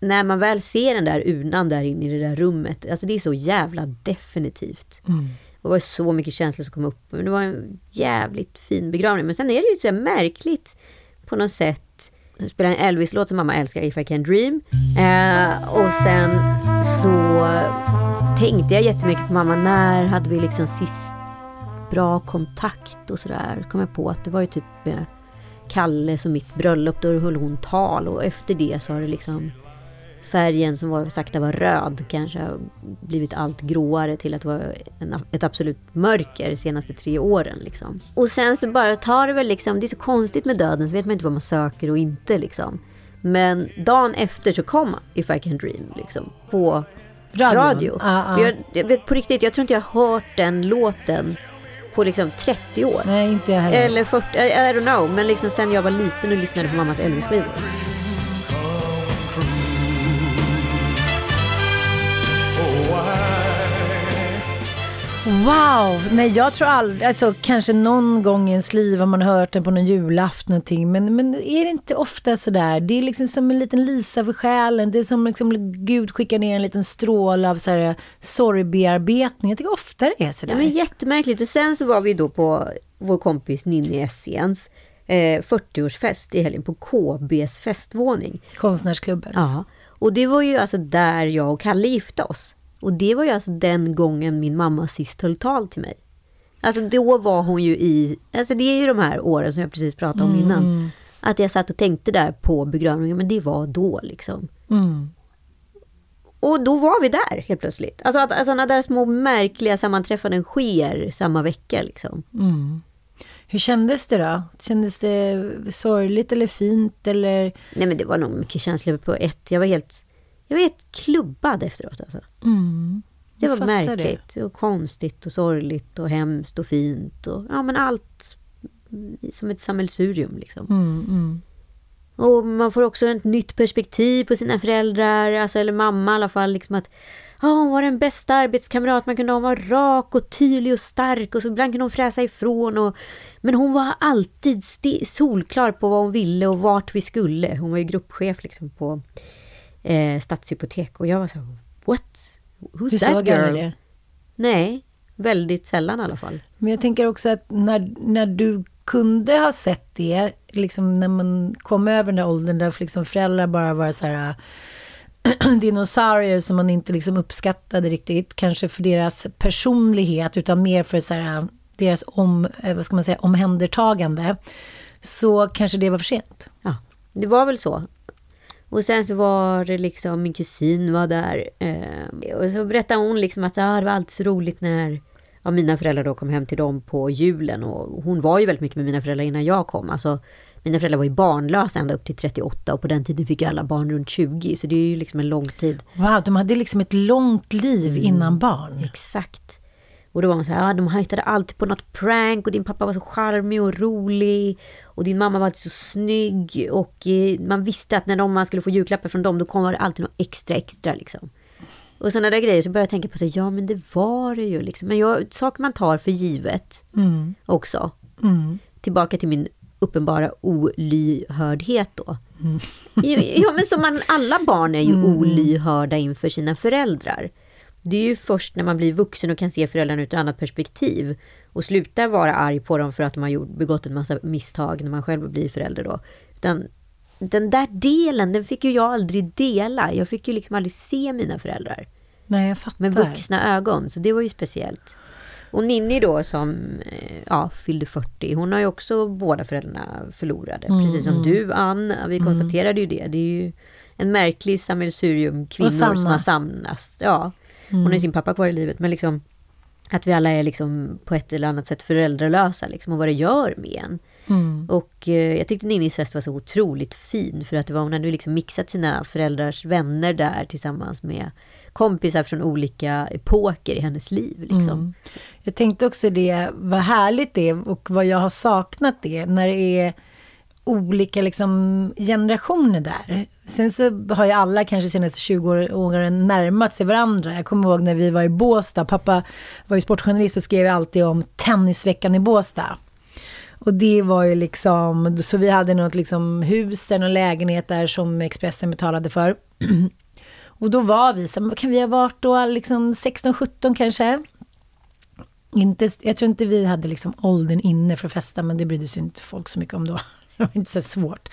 när man väl ser den där urnan där inne i det där rummet, alltså det är så jävla definitivt. Mm. Det var så mycket känslor som kom upp. Men det var en jävligt fin begravning. Men sen är det ju så märkligt på något sätt spelade spelar en Elvis-låt som mamma älskar, If I Can Dream. Eh, och sen så tänkte jag jättemycket på mamma. När hade vi liksom sist bra kontakt och sådär. kom jag på att det var ju typ med Kalle som mitt bröllop. Då höll hon tal och efter det så har det liksom färgen som var sakta var röd kanske har blivit allt gråare till att vara en, ett absolut mörker de senaste tre åren. Liksom. Och sen så bara tar det väl liksom, det är så konstigt med döden så vet man inte vad man söker och inte liksom. Men dagen efter så kom If I Can Dream liksom på Radion. radio. Ah, ah. Jag, jag vet på riktigt, jag tror inte jag har hört den låten på liksom 30 år. Nej, inte jag heller. Eller 40, I, I don't know. Men liksom sen jag var liten och lyssnade på mammas Elvis-skivor. Wow! Nej, jag tror aldrig, alltså kanske någon gång i ens liv har man hört den på någon julafton någonting, men, men är det inte ofta sådär? Det är liksom som en liten Lisa för själen, det är som liksom Gud skickar ner en liten stråle av så här sorgbearbetning. Jag tycker ofta det är sådär. Ja, men jättemärkligt. Och sen så var vi då på vår kompis Ninni Essiens eh, 40-årsfest i helgen på KBs festvåning. Konstnärsklubbens. Ja, och det var ju alltså där jag och Kalle gifte oss. Och det var ju alltså den gången min mamma sist höll tal till mig. Alltså då var hon ju i, alltså det är ju de här åren som jag precis pratade om innan. Mm. Att jag satt och tänkte där på begravningen, men det var då liksom. Mm. Och då var vi där helt plötsligt. Alltså att sådana där små märkliga sammanträffanden sker samma vecka liksom. Mm. Hur kändes det då? Kändes det sorgligt eller fint eller? Nej men det var nog mycket känslor på ett. Jag var helt, jag var helt klubbad efteråt alltså. Mm. Det var märkligt och konstigt och sorgligt och hemskt och fint och ja men allt som ett sammelsurium liksom. Mm, mm. Och man får också ett nytt perspektiv på sina föräldrar, alltså, eller mamma i alla fall. Liksom att ja, hon var den bästa arbetskamrat man kunde ha. Hon var rak och tydlig och stark och så ibland kunde hon fräsa ifrån. Och, men hon var alltid solklar på vad hon ville och vart vi skulle. Hon var ju gruppchef liksom på eh, Stadshypotek och jag var så här, what? Who's Du that girl? det? Nej, väldigt sällan i alla fall. Men jag tänker också att när, när du kunde ha sett det, liksom när man kom över den där åldern där liksom föräldrar bara var så här dinosaurier som man inte liksom uppskattade riktigt, kanske för deras personlighet, utan mer för så här, deras om, eh, vad ska man säga, omhändertagande, så kanske det var för sent. Ja, det var väl så. Och sen så var det liksom, min kusin var där. Eh, och så berättade hon liksom att ah, det var alltid så roligt när ja, mina föräldrar då kom hem till dem på julen. Och hon var ju väldigt mycket med mina föräldrar innan jag kom. Alltså, mina föräldrar var ju barnlösa ända upp till 38 och på den tiden fick alla barn runt 20. Så det är ju liksom en lång tid. Wow, de hade liksom ett långt liv innan barn. Exakt. Och då var man så här, ja, de hittade alltid på något prank och din pappa var så charmig och rolig. Och din mamma var alltid så snygg. Och eh, man visste att när de, man skulle få julklappar från dem, då kom det alltid något extra extra liksom. Och sådana där grejer så börjar jag tänka på så här, ja men det var det ju liksom. Men jag, saker man tar för givet Mm. också. Mm. Tillbaka till min uppenbara olyhördhet då. Mm. Ja, ja men som man, alla barn är ju Mm. olyhörda inför sina föräldrar. Det är ju först när man blir vuxen och kan se föräldrarna ur ett annat perspektiv och slutar vara arg på dem för att de har gjort, begått en massa misstag när man själv blir förälder då. Utan den där delen, den fick ju jag aldrig dela. Jag fick ju liksom aldrig se mina föräldrar Nej, jag fattar. med vuxna ögon, så det var ju speciellt. Och Ninni då som eh, ja, fyllde 40, hon har ju också båda föräldrarna förlorade. Mm, Precis som mm. du Ann, vi Mm. konstaterade ju det. Det är ju en märklig sammelsurium kvinnor som har samlats. Ja, hon har Mm. ju sin pappa kvar i livet, men liksom att vi alla är liksom på ett eller annat sätt föräldralösa liksom, och vad det gör med en. Mm. Och eh, jag tyckte Ninnis fest var så otroligt fin för att det var, hon hade liksom mixat sina föräldrars vänner där tillsammans med kompisar från olika epoker i hennes liv. Liksom. Mm. Jag tänkte också det, vad härligt det är och vad jag har saknat det, när det är olika liksom, generationer där. Sen så har ju alla kanske senaste 20 åren närmat sig varandra. Jag kommer ihåg när vi var i Båstad, pappa var ju sportjournalist och skrev alltid om tennisveckan i Båstad. Och det var ju liksom, så vi hade något liksom hus, och lägenhet där som Expressen betalade för. Och då var vi, så, vad kan vi ha varit då, liksom 16-17 kanske? Inte, jag tror inte vi hade liksom åldern inne för att festa, men det brydde sig inte folk så mycket om då. Inte så svårt.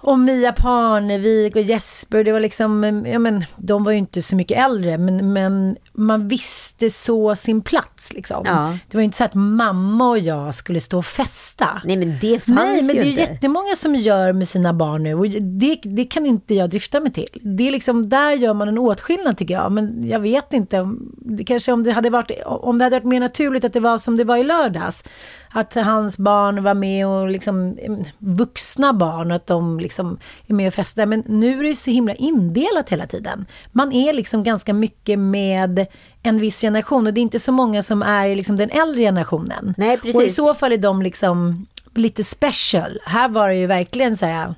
Och Mia Parnevik och Jesper, det var liksom, ja men, de var ju inte så mycket äldre, men, men man visste så sin plats liksom. Ja. Det var ju inte så att mamma och jag skulle stå och festa. Nej men det fanns Nej, men ju det är ju inte. jättemånga som gör med sina barn nu och det, det kan inte jag drifta mig till. Det är liksom, där gör man en åtskillnad tycker jag, men jag vet inte, om- det kanske om det hade varit, om det hade varit mer naturligt att det var som det var i lördags, att hans barn var med och liksom em, vuxna barn, att de liksom är med och festar, men nu är det så himla indelat hela tiden. Man är liksom ganska mycket med en viss generation och det är inte så många som är i liksom den äldre generationen. Nej, Och i precis. så fall är de liksom lite special. Här var det ju verkligen så här,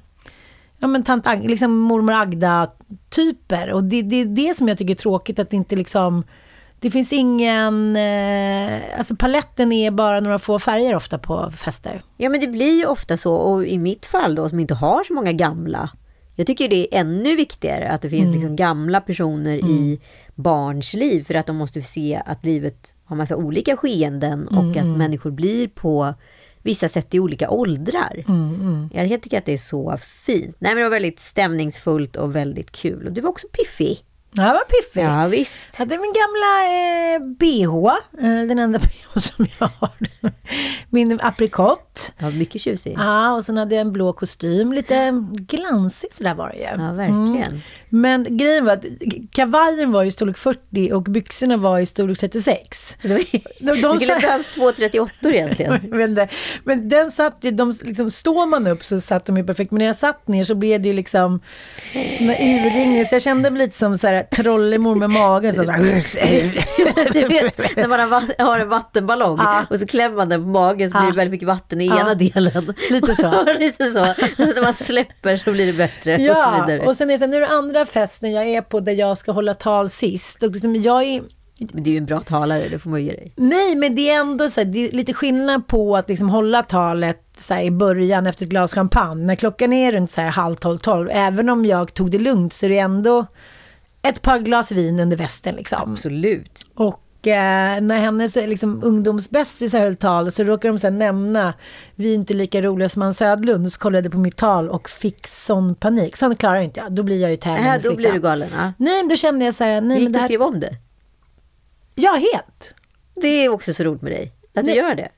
ja men tant Ag- liksom mormor Agda-typer. Och det, det är det som jag tycker är tråkigt, att det inte liksom, det finns ingen, eh, alltså paletten är bara några få färger ofta på fester. Ja men det blir ju ofta så och i mitt fall då som inte har så många gamla. Jag tycker det är ännu viktigare att det finns Mm. liksom gamla personer i barns liv för att de måste se att livet har massa olika skeenden och Mm, att mm. människor blir på vissa sätt i olika åldrar. Mm, Jag tycker att det är så fint. Nej men det var väldigt stämningsfullt och väldigt kul. Och du var också piffig. Ja, var piffig. Ja visst. Jag hade min gamla eh, bh, eh, den enda bh som jag har. Min aprikott. Ja, mycket tjusig. Ja, och sen hade jag en blå kostym, lite glansig sådär var det ju. Ja, verkligen. Mm. Men grejen var att kavajen var i storlek 40 och byxorna var i storlek 36. De, de, de du skulle behövt två 38 egentligen. Inte. Men den satt ju, de, liksom, står man upp så satt de ju perfekt. Men när jag satt ner så blev det ju liksom urringning. Så jag kände mig lite som så här trollemor med magen. Så, så här, du vet, när man har, en vattenballong och så klämmer man den på magen så blir det väldigt mycket vatten i Ja. ena delen. Lite så. Lite så. Så när man släpper så blir det bättre och så Ja, vidare. och sen är det, så här, nu är det andra festen jag är på där jag ska hålla tal sist. Och liksom, jag är, Men du är ju en bra talare, det får man ju ge dig. Nej, men det är ändå så här, det är lite skillnad på att liksom hålla talet så här, i början efter ett glas champagne. När klockan är runt så här, halv tolv, tolv. Även om jag tog det lugnt så är det ändå ett par glas vin under västen. Liksom. Absolut. Och eh, när hennes eh, liksom, ungdomsbästisar höll tal så råkade de så nämna vi är inte lika roliga som Hans Södlund. Och så kollade jag på mitt tal och fick sån panik. Sånt klarar inte jag. Då blir jag ju tävlings. Äh, då blir liksom. du galen. Ja. Nej, men då kände jag så här. Nej, Gick men du här... skriva om det? Ja, helt. Det är också så roligt med dig, att du Nej. gör det.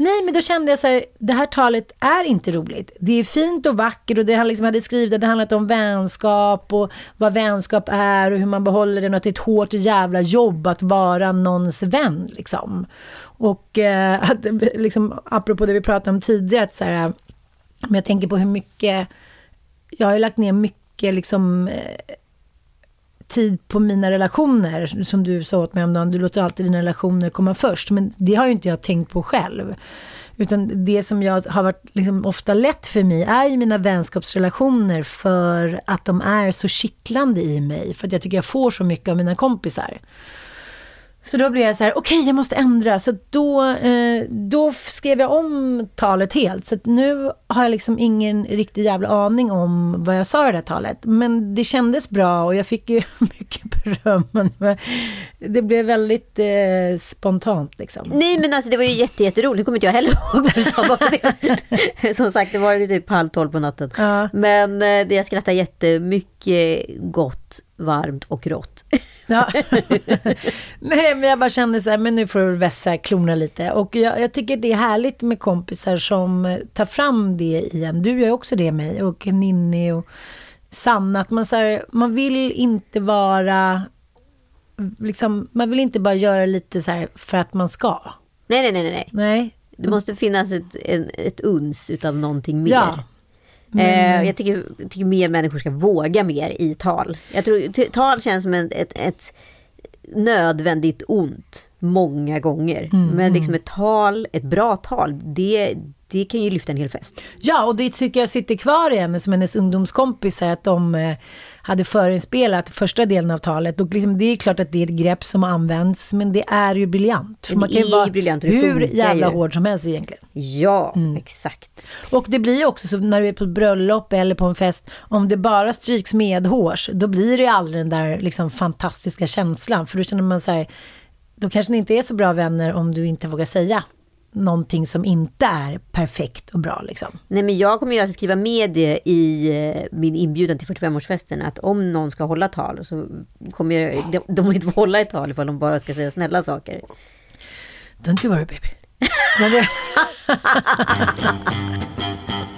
Nej, men då kände jag så här, det här talet är inte roligt. Det är fint och vackert och det han liksom hade skrivit det handlat om vänskap och vad vänskap är och hur man behåller den och att det är ett hårt jävla jobb att vara någons vän. Liksom. Och eh, att, liksom, apropå det vi pratade om tidigare, att så här, eh, men jag tänker på hur mycket, jag har ju lagt ner mycket liksom, eh, tid på mina relationer, som du sa åt mig om dagen, du låter alltid dina relationer komma först, men det har ju inte jag tänkt på själv. Utan det som jag har varit liksom ofta lätt för mig är ju mina vänskapsrelationer för att de är så kittlande i mig. För att jag tycker jag får så mycket av mina kompisar. Så då blev jag så här, okej okay, jag måste ändra. Så då, eh, då skrev jag om talet helt. Så nu har jag liksom ingen riktig jävla aning om vad jag sa i det här talet. Men det kändes bra och jag fick ju mycket beröm. Det blev väldigt eh, spontant liksom. Nej men alltså det var ju jätte, jätteroligt. Nu kommer inte jag heller ihåg vad du sa. Det. Som sagt, det var ju typ halv tolv på natten. Ja. Men eh, det jag skrattade jättemycket gott, varmt och rått. Ja. Nej, men jag bara kände så här, men nu får du vässa klorna lite. Och jag, jag, tycker det är härligt med kompisar som tar fram det igen. Du gör också det mig och Ninni och Sanna. Att man, så här, man vill inte vara, liksom, man vill inte bara göra lite så här för att man ska. Nej, nej, nej, nej. nej. Det måste finnas ett, en, ett uns utav någonting mer. Ja. Eh, jag tycker, tycker mer människor ska våga mer i tal. Jag tror tal känns som ett, ett, ett nödvändigt ont många gånger. Mm, Men liksom ett tal, ett bra tal, det, det kan ju lyfta en hel fest. Ja, och det tycker jag sitter kvar i henne som hennes ungdomskompisar, att de eh, hade förinspelat första delen av talet. Och liksom, det är klart att det är ett grepp som används, men det är ju briljant. För man kan ju vara briljant, hur jävla ju. hård som helst egentligen. Ja, mm. exakt. Och det blir ju också så när du är på ett bröllop eller på en fest, om det bara stryks medhårs, då blir det aldrig den där liksom, fantastiska känslan. För då känner man så här, då kanske ni inte är så bra vänner om du inte vågar säga någonting som inte är perfekt och bra. Liksom. Nej, men jag kommer ju alltså skriva med det i eh, min inbjudan till 45-årsfesten att om någon ska hålla tal så kommer jag, de, de inte få hålla ett tal ifall de bara ska säga snälla saker. Don't you worry baby.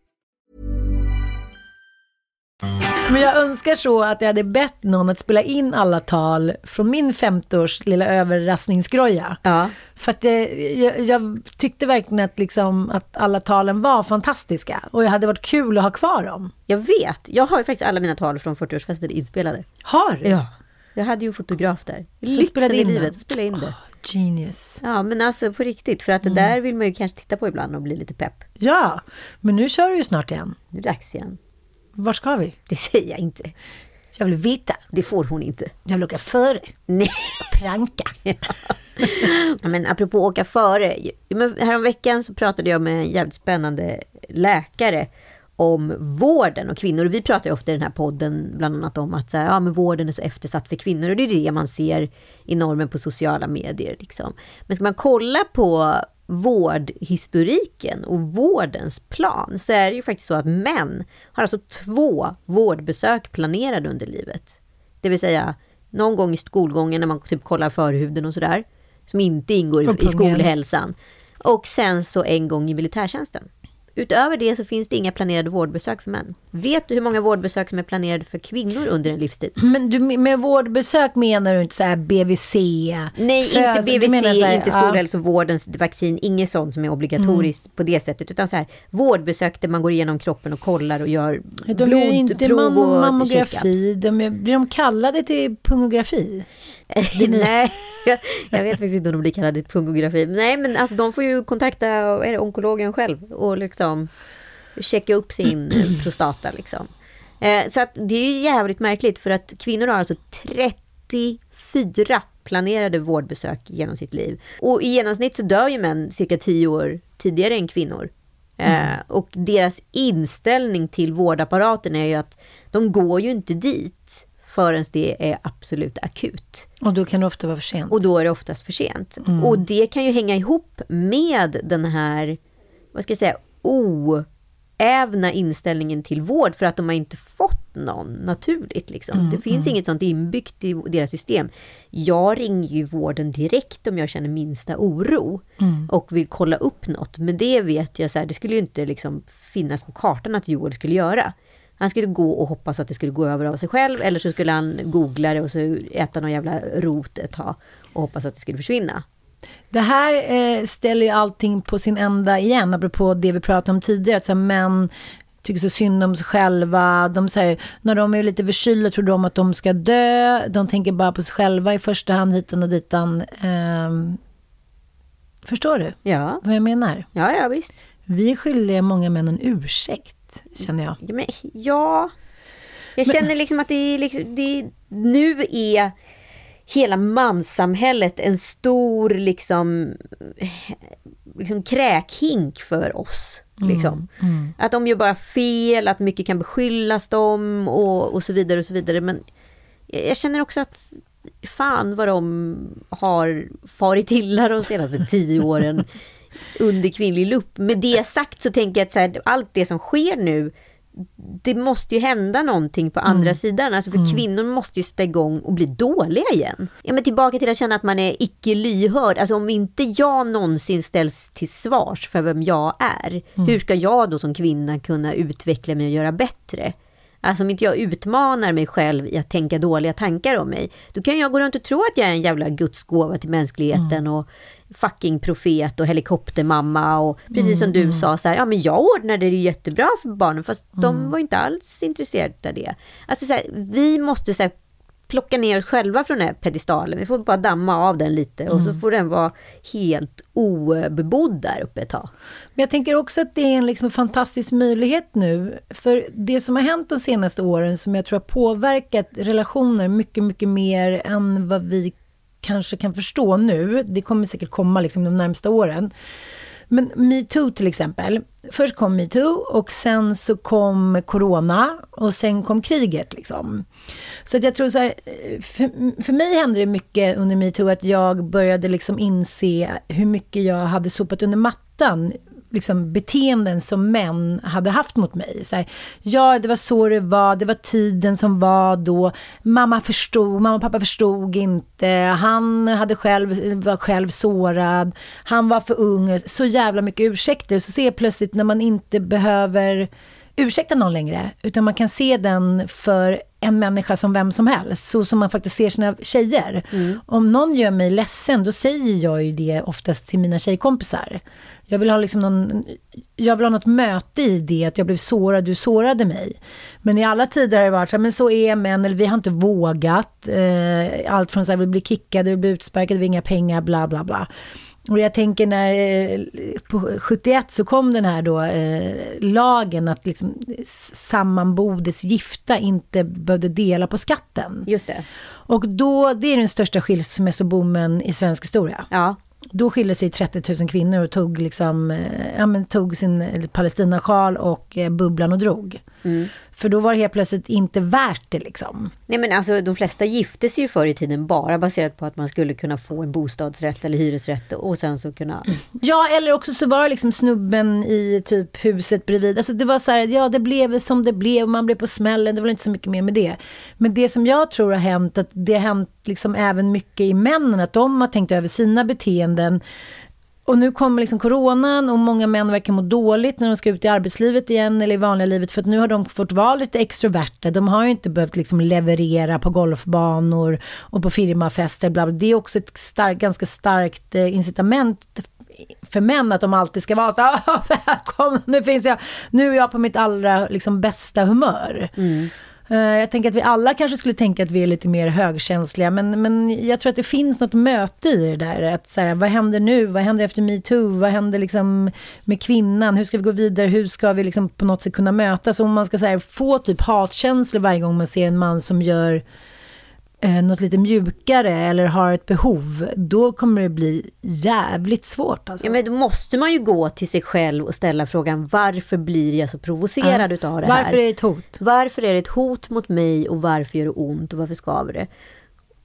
Men jag önskar så att jag hade bett någon att spela in alla tal från min 50-års lilla överraskningsgroja. Ja. För att jag, jag, jag, tyckte verkligen att, liksom, att alla talen var fantastiska. Och det hade varit kul att ha kvar dem. Jag vet. Jag har ju faktiskt alla mina tal från 40-årsfesten inspelade. Har du? Ja. Jag hade ju fotograf där. Så spelade in i livet. Spela in det. Oh, genius. Ja, men alltså på riktigt. För att mm. det där vill man ju kanske titta på ibland och bli lite pepp. Ja, men nu kör du ju snart igen. Nu är det dags igen. Var ska vi? Det säger jag inte. Jag vill veta. Det får hon inte. Jag vill åka före. Nej. Pranka. ja. men apropå åka före. Häromveckan så pratade jag med en jävligt spännande läkare om vården och kvinnor. Och vi pratar ju ofta i den här podden bland annat om att så här, ja, men vården är så eftersatt för kvinnor. Och det är det man ser i normen på sociala medier. Liksom. Men ska man kolla på vårdhistoriken och vårdens plan så är det ju faktiskt så att män har alltså två vårdbesök planerade under livet. Det vill säga någon gång i skolgången när man typ kollar förhuden och sådär. Som inte ingår i skolhälsan. Och sen så en gång i militärtjänsten. Utöver det så finns det inga planerade vårdbesök för män. Vet du hur många vårdbesök som är planerade för kvinnor under en livstid? Men du, med vårdbesök menar du inte så här BVC? Nej, inte BVC, här, inte skolhälsovårdens ja. vaccin, inget sånt som är obligatoriskt mm. på det sättet. Utan så här, vårdbesök där man går igenom kroppen och kollar och gör de blodprov inte mam mammografi, de är, blir de kallade till pungografi? Nej, jag, jag, vet faktiskt inte om de blir kallade pungografi. Nej, men alltså de får ju kontakta är det, onkologen själv och liksom checka upp sin prostata liksom. Eh, så att det är ju jävligt märkligt för att kvinnor har alltså 34 planerade vårdbesök genom sitt liv. Och i genomsnitt så dör ju män cirka 10 år tidigare än kvinnor. Eh, och deras inställning till vårdapparaten är ju att de går ju inte dit förrän det är absolut akut. Och då kan det ofta vara för sent. Och då är det oftast för sent. Mm. Och det kan ju hänga ihop med den här, vad ska jag säga, oävna inställningen till vård för att de har inte fått någon naturligt. Liksom. Mm, det finns mm. inget sånt inbyggt i deras system. Jag ringer ju vården direkt om jag känner minsta oro Mm. och vill kolla upp något. Men det vet jag, så här, det skulle ju inte liksom finnas på kartan att Joel skulle göra. Han skulle gå och hoppas att det skulle gå över av sig själv eller så skulle han googla det och så äta någon jävla rot ett tag och hoppas att det skulle försvinna. Det här eh, ställer ju allting på sin ända igen, apropå det vi pratade om tidigare, att så här, män tycker så synd om sig själva. De säger, när de är lite förkylda tror de att de ska dö. De tänker bara på sig själva i första hand, hitan och ditan. Ehm, förstår du Ja. vad jag menar? Ja, ja visst. Vi är skyldiga många män en ursäkt, känner jag. Ja, men, ja. Jag känner liksom att det är, liksom, det är, nu är hela manssamhället en stor liksom, liksom kräkhink för oss. Liksom. Mm. Att de gör bara fel, att mycket kan beskyllas dem och, och så vidare och så vidare. Men jag jag känner också att fan vad de har farit illa de senaste tio åren under kvinnlig lupp. Med det sagt så tänker jag att så här, allt det som sker nu det måste ju hända någonting på andra Mm. sidan. Alltså för Mm. kvinnor måste ju sätta igång och bli dåliga igen. Ja, men tillbaka till att känna att man är icke lyhörd. Alltså om inte jag någonsin ställs till svars för vem jag är. Mm. Hur ska jag då som kvinna kunna utveckla mig och göra bättre? Alltså om inte jag utmanar mig själv i att tänka dåliga tankar om mig. Då kan jag gå runt och tro att jag är en jävla gudsgåva till mänskligheten Mm. och fucking profet och helikoptermamma och precis som du Mm. sa så här, ja men jag ordnade det jättebra för barnen fast de Mm. var inte alls intresserade av det. Alltså så här, vi måste så här, plocka ner oss själva från den här pedestalen. Vi får bara damma av den lite och så Mm. får den vara helt obebodd där uppe ett tag. Men jag tänker också att det är en liksom fantastisk möjlighet nu. För det som har hänt de senaste åren som jag tror har påverkat relationer mycket, mycket mer än vad vi kanske kan förstå nu. Det kommer säkert komma liksom de närmsta åren. Men metoo till exempel. Först kom metoo och sen så kom corona och sen kom kriget. Liksom. Så att jag tror så här, för, för mig hände det mycket under metoo att jag började liksom inse hur mycket jag hade sopat under mattan liksom beteenden som män hade haft mot mig. Så här, ja, det var så det var, det var tiden som var då. Mamma förstod, mamma och pappa förstod inte. Han hade själv, var själv sårad. Han var för ung. Så jävla mycket ursäkter. Så ser jag plötsligt när man inte behöver ursäkta någon längre, utan man kan se den för en människa som vem som helst, så som man faktiskt ser sina tjejer. Om någon gör mig ledsen, då säger jag ju det oftast till mina tjejkompisar. Jag vill ha liksom någon, jag vill ha något möte i det, att jag blev sårad, du sårade mig. Men i alla tider har det varit så här, men så är män, eller vi har inte vågat. Eh, allt från så här, vi blir kickade, vi blir utsparkade, vi har inga pengar, bla bla bla. Och jag tänker när, eh, på 71 så kom den här då eh, lagen att liksom sammanbodes gifta inte behövde dela på skatten. Just det. Och då, det är den största skilsmässoboomen i svensk historia. Ja. Då skilde sig 30 000 kvinnor och tog, liksom, eh, ja, men tog sin eh, Palestinasjal och eh, bubblan och drog. Mm. För då var det helt plötsligt inte värt det liksom. Nej men alltså de flesta gifte sig ju förr i tiden bara baserat på att man skulle kunna få en bostadsrätt eller hyresrätt och sen så kunna... Ja, eller också så var det liksom snubben i typ huset bredvid. Alltså det var så här, ja det blev som det blev, man blev på smällen, det var inte så mycket mer med det. Men det som jag tror har hänt, att det har hänt liksom även mycket i männen, att de har tänkt över sina beteenden. Och nu kommer liksom coronan och många män verkar må dåligt när de ska ut i arbetslivet igen eller i vanliga livet för att nu har de fått vara lite extroverta. De har ju inte behövt liksom leverera på golfbanor och på firmafester. Bla bla. Det är också ett stark, ganska starkt eh, incitament för män att de alltid ska vara så välkomna, nu finns jag, nu är jag på mitt allra liksom, bästa humör. Mm. Eh, jag tänker att vi alla kanske skulle tänka att vi är lite mer högkänsliga, men, men jag tror att det finns något möte i det där. Att så här, vad händer nu? Vad händer efter metoo? Vad händer liksom med kvinnan? Hur ska vi gå vidare? Hur ska vi liksom på något sätt kunna mötas? Om man ska så här, få typ hatkänslor varje gång man ser en man som gör eh, något lite mjukare eller har ett behov, då kommer det bli jävligt svårt. Alltså. Ja, men då måste man ju gå till sig själv och ställa frågan varför blir jag så provocerad Ja. utav det här? Varför är det ett hot? Varför är det ett hot mot mig och varför gör det ont och varför skaver det?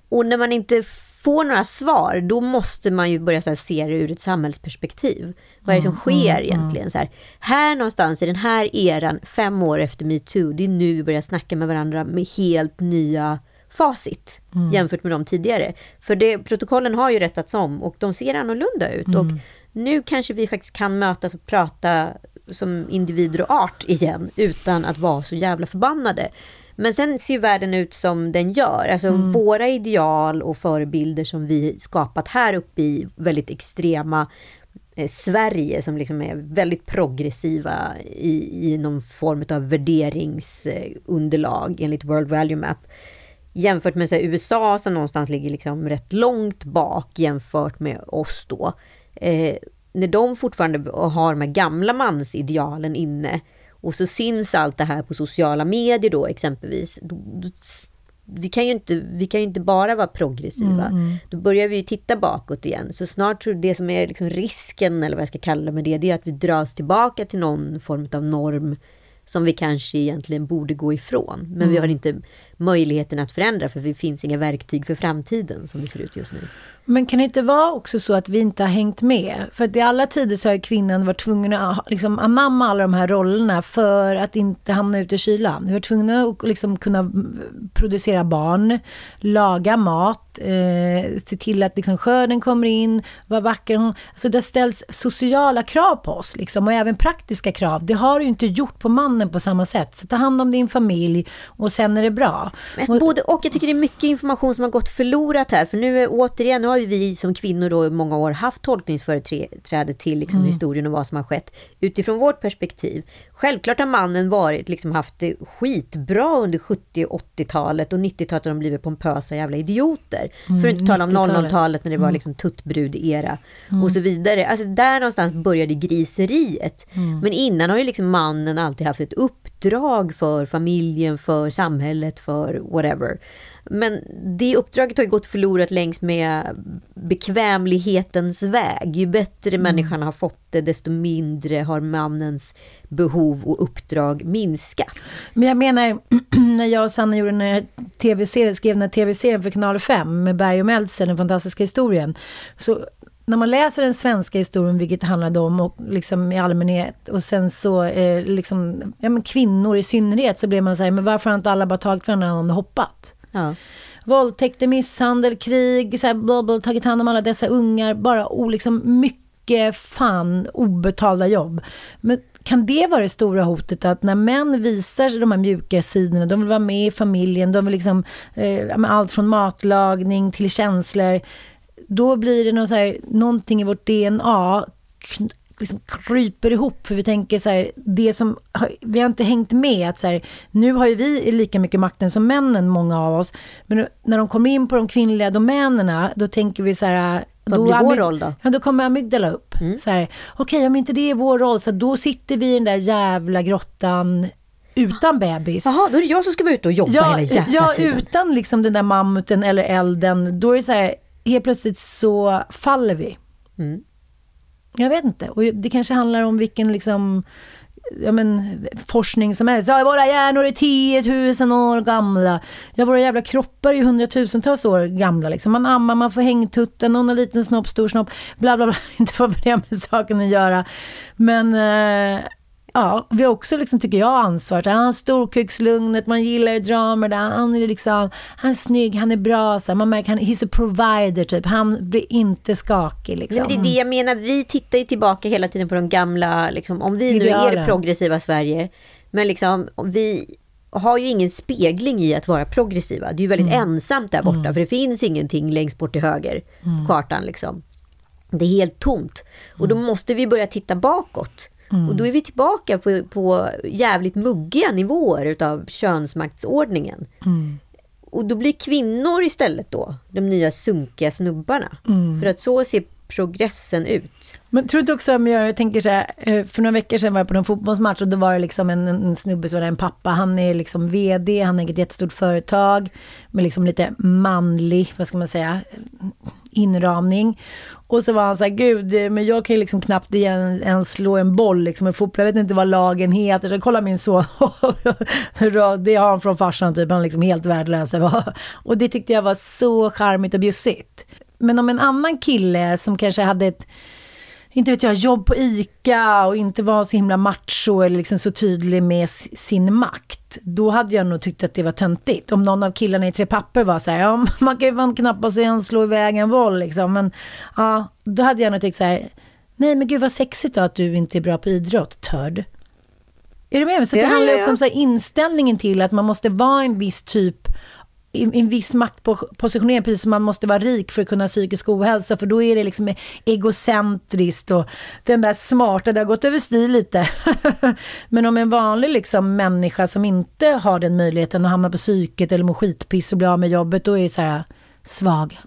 Och när man inte får några svar, då måste man ju börja här, se det ur ett samhällsperspektiv. Vad är det som Mm, sker mm, egentligen? Så här, här någonstans i den här eran, fem år efter metoo, det är nu vi börjar snacka med varandra med helt nya facit Mm. jämfört med de tidigare. För det, protokollen har ju rättats om och de ser annorlunda ut. Och Mm. nu kanske vi faktiskt kan mötas och prata som individer och art igen utan att vara så jävla förbannade. Men sen ser världen ut som den gör. Alltså Mm. våra ideal och förebilder som vi skapat här uppe i väldigt extrema eh, Sverige som liksom är väldigt progressiva i, i någon form av värderingsunderlag enligt World Value Map. Jämfört med så USA som någonstans ligger liksom rätt långt bak jämfört med oss då. Eh, när de fortfarande har de här gamla mansidealen inne och så syns allt det här på sociala medier då exempelvis. Då, då, vi, kan ju inte, vi kan ju inte bara vara progressiva. Mm, mm. Då börjar vi ju titta bakåt igen. Så snart tror jag det som är liksom risken, eller vad jag ska kalla med det, det är att vi dras tillbaka till någon form av norm som vi kanske egentligen borde gå ifrån. Men vi Mm. har inte möjligheten att förändra för det finns inga verktyg för framtiden som det ser ut just nu. Men kan det inte vara också så att vi inte har hängt med? För att i alla tider så har kvinnan varit tvungen att liksom anamma alla de här rollerna för att inte hamna ute i kylan. Vi var tvungna att liksom kunna producera barn, laga mat, eh, se till att liksom skörden kommer in, vara vacker. Alltså det ställs sociala krav på oss liksom, och även praktiska krav. Det har du ju inte gjort på mannen på samma sätt. Så ta hand om din familj och sen är det bra. Men både och, jag tycker det är mycket information som har gått förlorat här. För nu återigen, nu har ju vi som kvinnor då i många år haft tolkningsföreträde till liksom Mm. historien och vad som har skett utifrån vårt perspektiv. Självklart har mannen varit, liksom haft det skitbra under 70 och 80-talet och 90-talet har de blivit pompösa jävla idioter. Mm, för att inte tala om 90-talet. 00-talet när det var Mm. liksom tuttbrud-era Mm. och så vidare. Alltså där någonstans började griseriet. Mm. Men innan har ju liksom mannen alltid haft ett uppdrag för familjen, för samhället, för whatever. Men det uppdraget har ju gått förlorat längs med bekvämlighetens väg. Ju bättre människan har fått det, desto mindre har mannens behov och uppdrag minskat. Men jag menar, när jag och Sanna gjorde den här tv-serien, skrev den här tv-serien för kanal 5 med Berg och Meltzer, den fantastiska historien. Så när man läser den svenska historien, vilket det handlade om och liksom i allmänhet, och sen så eh, liksom, ja men kvinnor i synnerhet, så blir man så här, men varför har inte alla bara tagit varandra och hoppat? Ja. Våldtäkter, misshandel, krig, så här, bla, bla, tagit hand om alla dessa ungar, bara liksom mycket fan obetalda jobb. Men kan det vara det stora hotet att när män visar de här mjuka sidorna, de vill vara med i familjen, de vill liksom, eh, allt från matlagning till känslor, då blir det någon så här, någonting i vårt DNA liksom kryper ihop för vi tänker så här, det som, vi har inte hängt med att så här, nu har ju vi lika mycket makten som männen, många av oss, men när de kommer in på de kvinnliga domänerna, då tänker vi så här, Vad blir vår roll då? Ja, då kommer amygdala upp. Så här, okej, om inte det är vår roll, så då sitter vi i den där jävla grottan utan bebis. Jaha, då är det jag som ska vara ute och jobba ja, hela jävla ja, tiden. utan liksom den där mammuten eller elden, då är det så här, helt plötsligt så faller vi. Mm. Jag vet inte. Och det kanske handlar om vilken liksom, ja men, forskning som helst. Ja, våra hjärnor är 10 000 år gamla. Ja, våra jävla kroppar är ju hundratusentals år gamla. Liksom. Man ammar, man får hängtutten, någon har liten snopp, stor snopp, bla bla bla. Inte vad det har med saken att göra. Men eh, ja, vi har också, liksom, tycker jag, ansvaret. Han har storkukslugnet, man gillar ju dramer där. Han är liksom, han är snygg, han är bra. Så här, man märker, han, he's a provider typ. Han blir inte skakig liksom. Nej, men det är det jag menar, vi tittar ju tillbaka hela tiden på de gamla, liksom, om vi nu är det progressiva Sverige, men liksom, om vi har ju ingen spegling i att vara progressiva. Det är ju väldigt Mm. ensamt där borta, för det finns ingenting längst bort till höger, Mm. kartan liksom. Det är helt tomt. Och då måste vi börja titta bakåt. Mm. Och då är vi tillbaka på, på jävligt muggiga nivåer utav könsmaktsordningen. Mm. Och då blir kvinnor istället då de nya sunkiga snubbarna. Mm. För att så ser progressen ut. Men tror du också, jag tänker så här, eh, för några veckor sedan var jag på någon fotbollsmatch och då var det liksom en, en snubbe som var en pappa, han är liksom vd, han har ett jättestort företag med liksom lite manlig, vad ska man säga, inramning. Och så var han så här, gud, men jag kan ju liksom knappt igen, ens slå en boll liksom i fotboll, jag vet inte vad lagen heter, så kolla min son, det har han från farsan typ, han är liksom helt värdelös. Och det tyckte jag var så charmigt och bjussigt. Men om en annan kille som kanske hade ett, inte vet jag, jobb på ICA och inte var så himla macho eller liksom så tydlig med sin makt. Då hade jag nog tyckt att det var töntigt. Om någon av killarna i Tre Papper var så här, ja man kan ju fan knappast ens slå iväg en boll liksom. Men ja, då hade jag nog tyckt så här, nej men gud vad sexigt då att du inte är bra på idrott, törd. Är du med mig? Så det Ja, handlar också om så inställningen till att man måste vara en viss typ i en viss maktpositionering, precis som man måste vara rik för att kunna ha psykisk ohälsa, för då är det liksom egocentriskt och den där smarta, det har gått över styr lite. Men om en vanlig liksom människa som inte har den möjligheten att hamna på psyket eller må skitpiss och bli av med jobbet, då är det så här svag.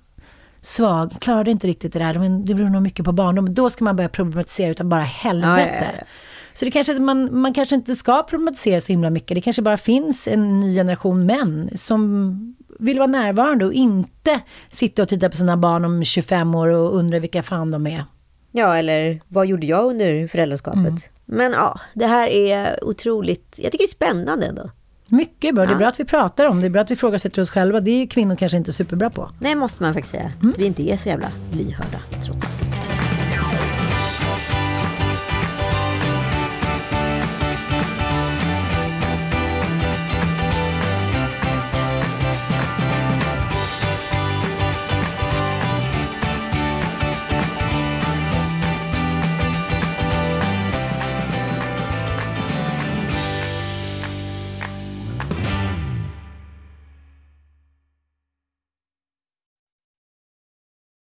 Svag, klarade inte riktigt det där, men det beror nog mycket på barndom. Då ska man börja problematisera utan bara helvete. Ja, ja, ja. Så det kanske, man, man kanske inte ska problematisera så himla mycket. Det kanske bara finns en ny generation män som vill vara närvarande och inte sitta och titta på sina barn om 25 år och undra vilka fan de är. Ja, eller vad gjorde jag under föräldraskapet? Mm. Men ja, det här är otroligt, jag tycker det är spännande ändå. Mycket bra. Det är bra att vi pratar om det. är bra att vi ifrågasätter oss själva. Det är kvinnor kanske inte superbra på. Nej, måste man faktiskt säga. Vi inte är så jävla lyhörda, trots allt.